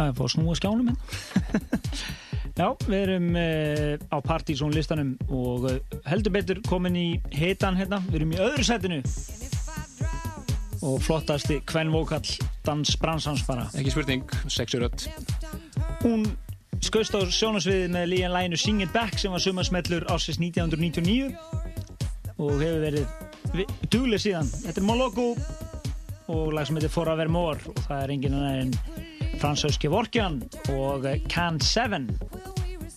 Það er fór snúa skjánum hérna. Já, við erum eh, á Partizón listanum og eh, heldur betur komin í heitan hérna, við erum í öðru setinu. Og flottasti kvennvokal dansbransansfara Ekki spurning, sexurött Hún skaust á sjónasviðið með líjan læginu Sing It Back sem var sumasmellur ásins 1999 og hefur verið duglega síðan. Þetta er Moloko og lag sem heitir For A Vermor og það er enginn annar en Fransos Kevorkian og eh, Can 7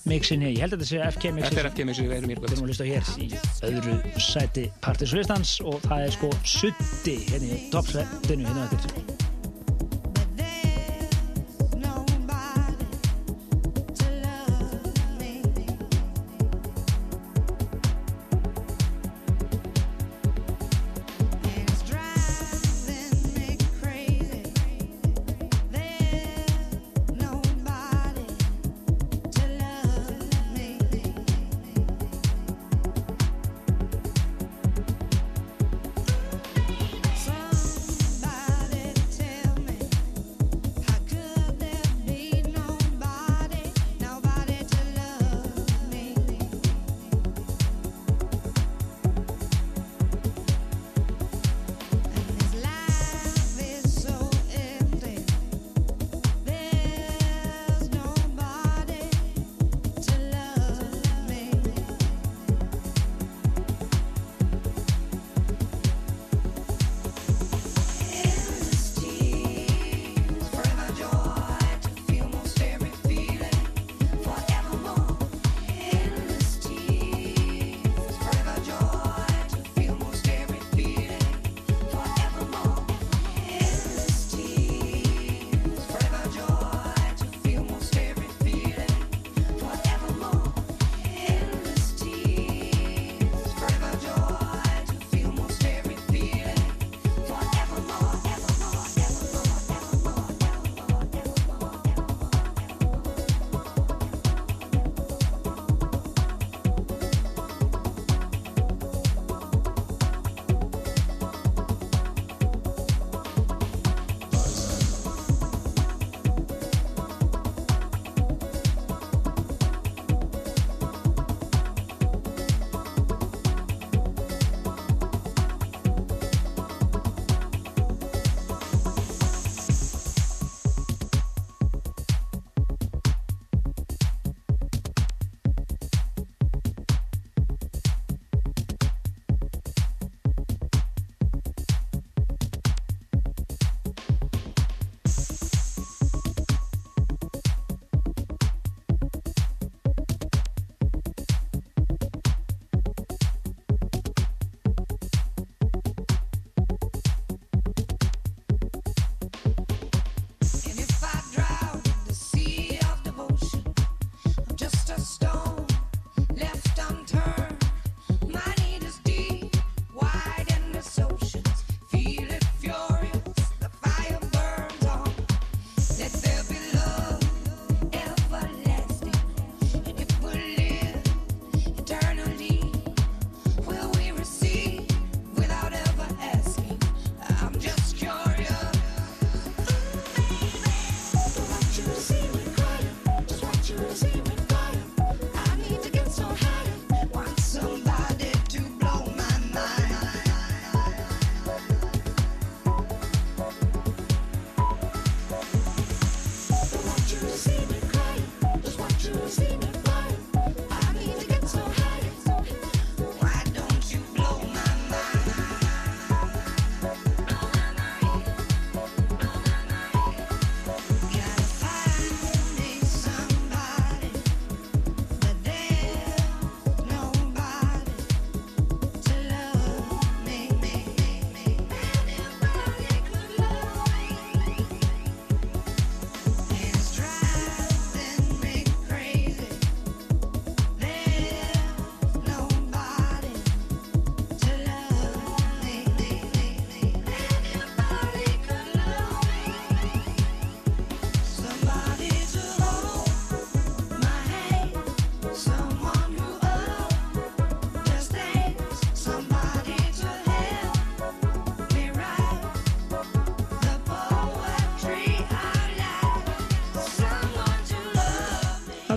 mixin hér. Ég held að þetta sé FK mixin. Þetta er FK mixin, við erum hér Við erum að hlusta hér í öðru sæti Partisolistans og það er sko sutti hérna í toppsætinu hérna eftir.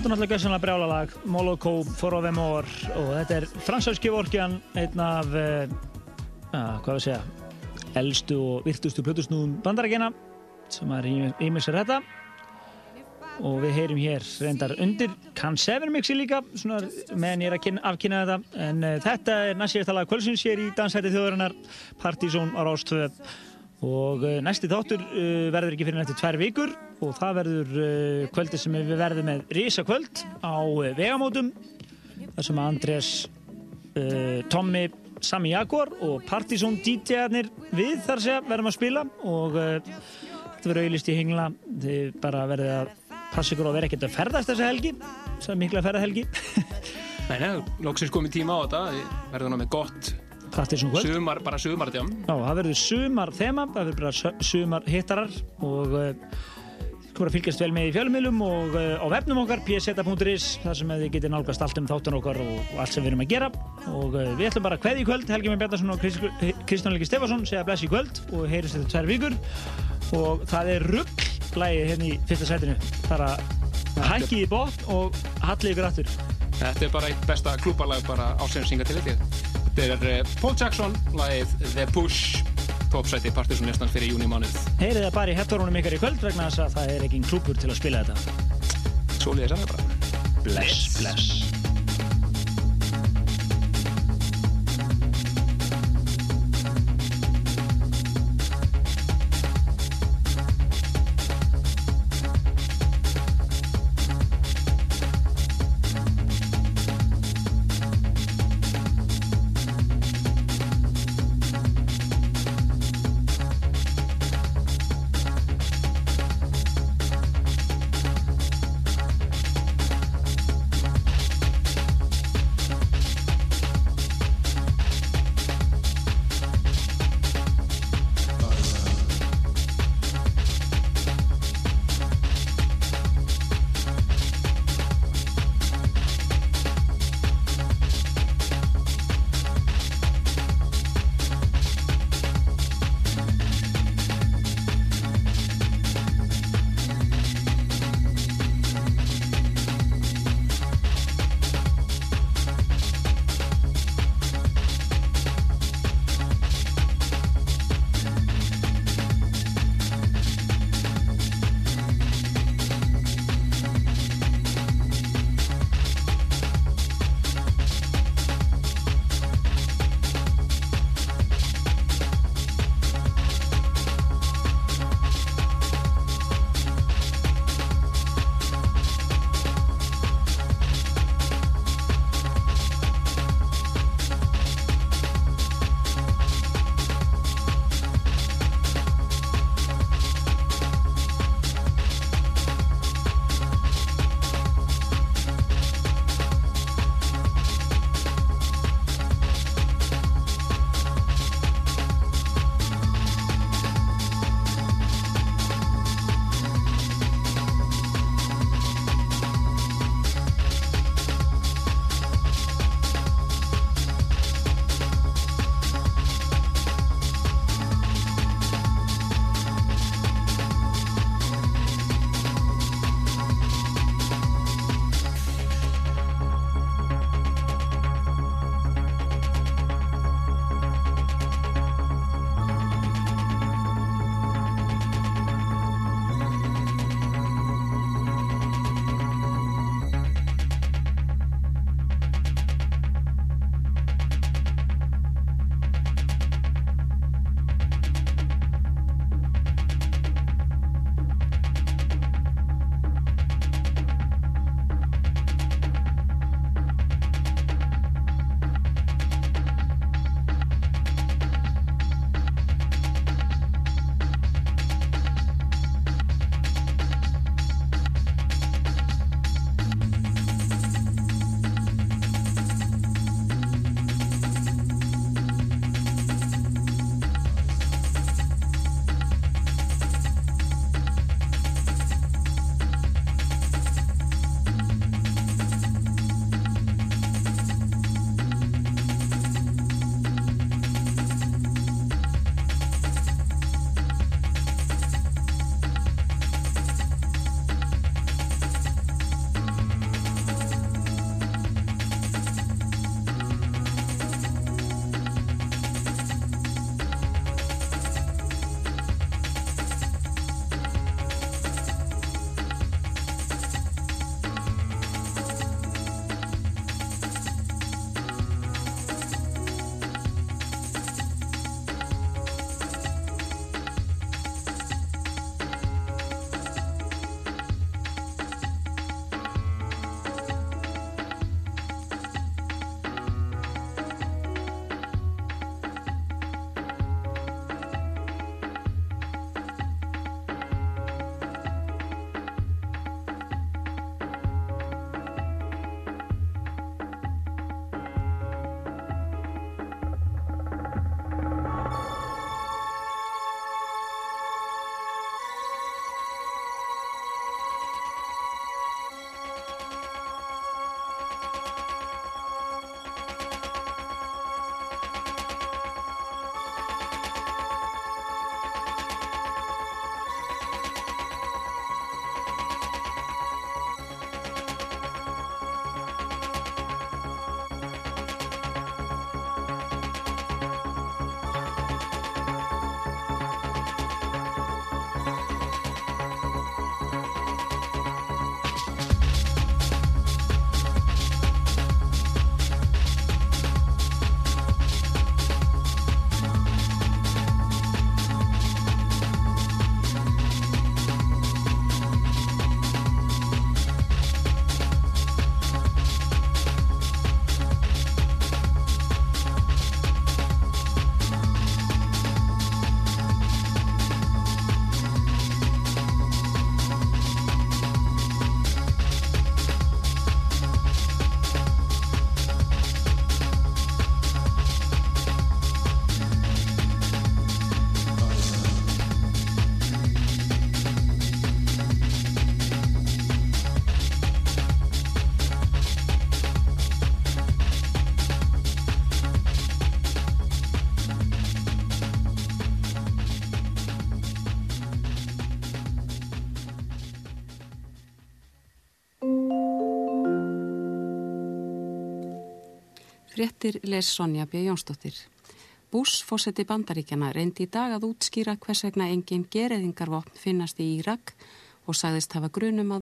Er náttúrulega gössanlega brjálalag, Moloko, Forovemor og þetta er fransáski vorkjan, einn af, uh, hvað við segja, elstu og virtustu plötusnúðum bandarækjana sem er ímixar þetta. Og við heyrim hér reyndar undir Can 7 mixi líka svona, meðan ég er að kynna, afkynna þetta. En uh, þetta er næst síðast lag kvöldsins hér í dansæti þjóðarinnar Partizón á Rás 2 og uh, næsti þáttur uh, verður ekki fyrir nætti tvær vikur og það verður uh, kvöldi sem við verðum með risa kvöld á uh, vegamótum þar sem Andrés uh, Tommy, Sami Jaguar og Partizón DJ-arnir við þar segja verðum að spila og þetta verður auðlist í hengla. Þið bara verðið að passa ykkur að vera ekkert að ferðast þessa helgi þessa mikla ferðahelgi. Nei, nei, loksins komið tíma á þetta, við verðum ná með gott sumar, bara sumardjám. Já, það verður sumar þema, það verður bara su- sumar hittarar og þú verður að fylgjast vel með í fjölmiðlum og uh, á vefnum okkar, pseta.is þar sem að þið getur nálgast allt um þáttun okkar og, allt sem við erum að gera. Og uh, við ætlum bara að kveðja í kvöld, Helgi Mér Bjarnason og Krist- Kristján Helgi Stefansson segja bless í kvöld og heyrist þetta tvær vikur. Og það er rugg lægið hérna í fyrsta sætinu. Bara hækkið í bótt og hallið ykkur aftur. Þetta er bara eitt besta klúbarlag bara ásynsinga til þetta. Þetta er eh, Paul Jackson, lagið The Push, topsæti Partisan listan fyrir júni mánuð. Heyrið það bara í hettorunum ykkar í kvöld vegna þess að það er ekki klúpur til að spila þetta Svoleiðis er það bara. Bless, bless Fréttir les Sonja B. Jónsdóttir. Bush, fósetti bandaríkjana, reyndi í dag að útskýra hvers vegna engin gereðingarvopn finnast í Írak og sagðist hafa grunum að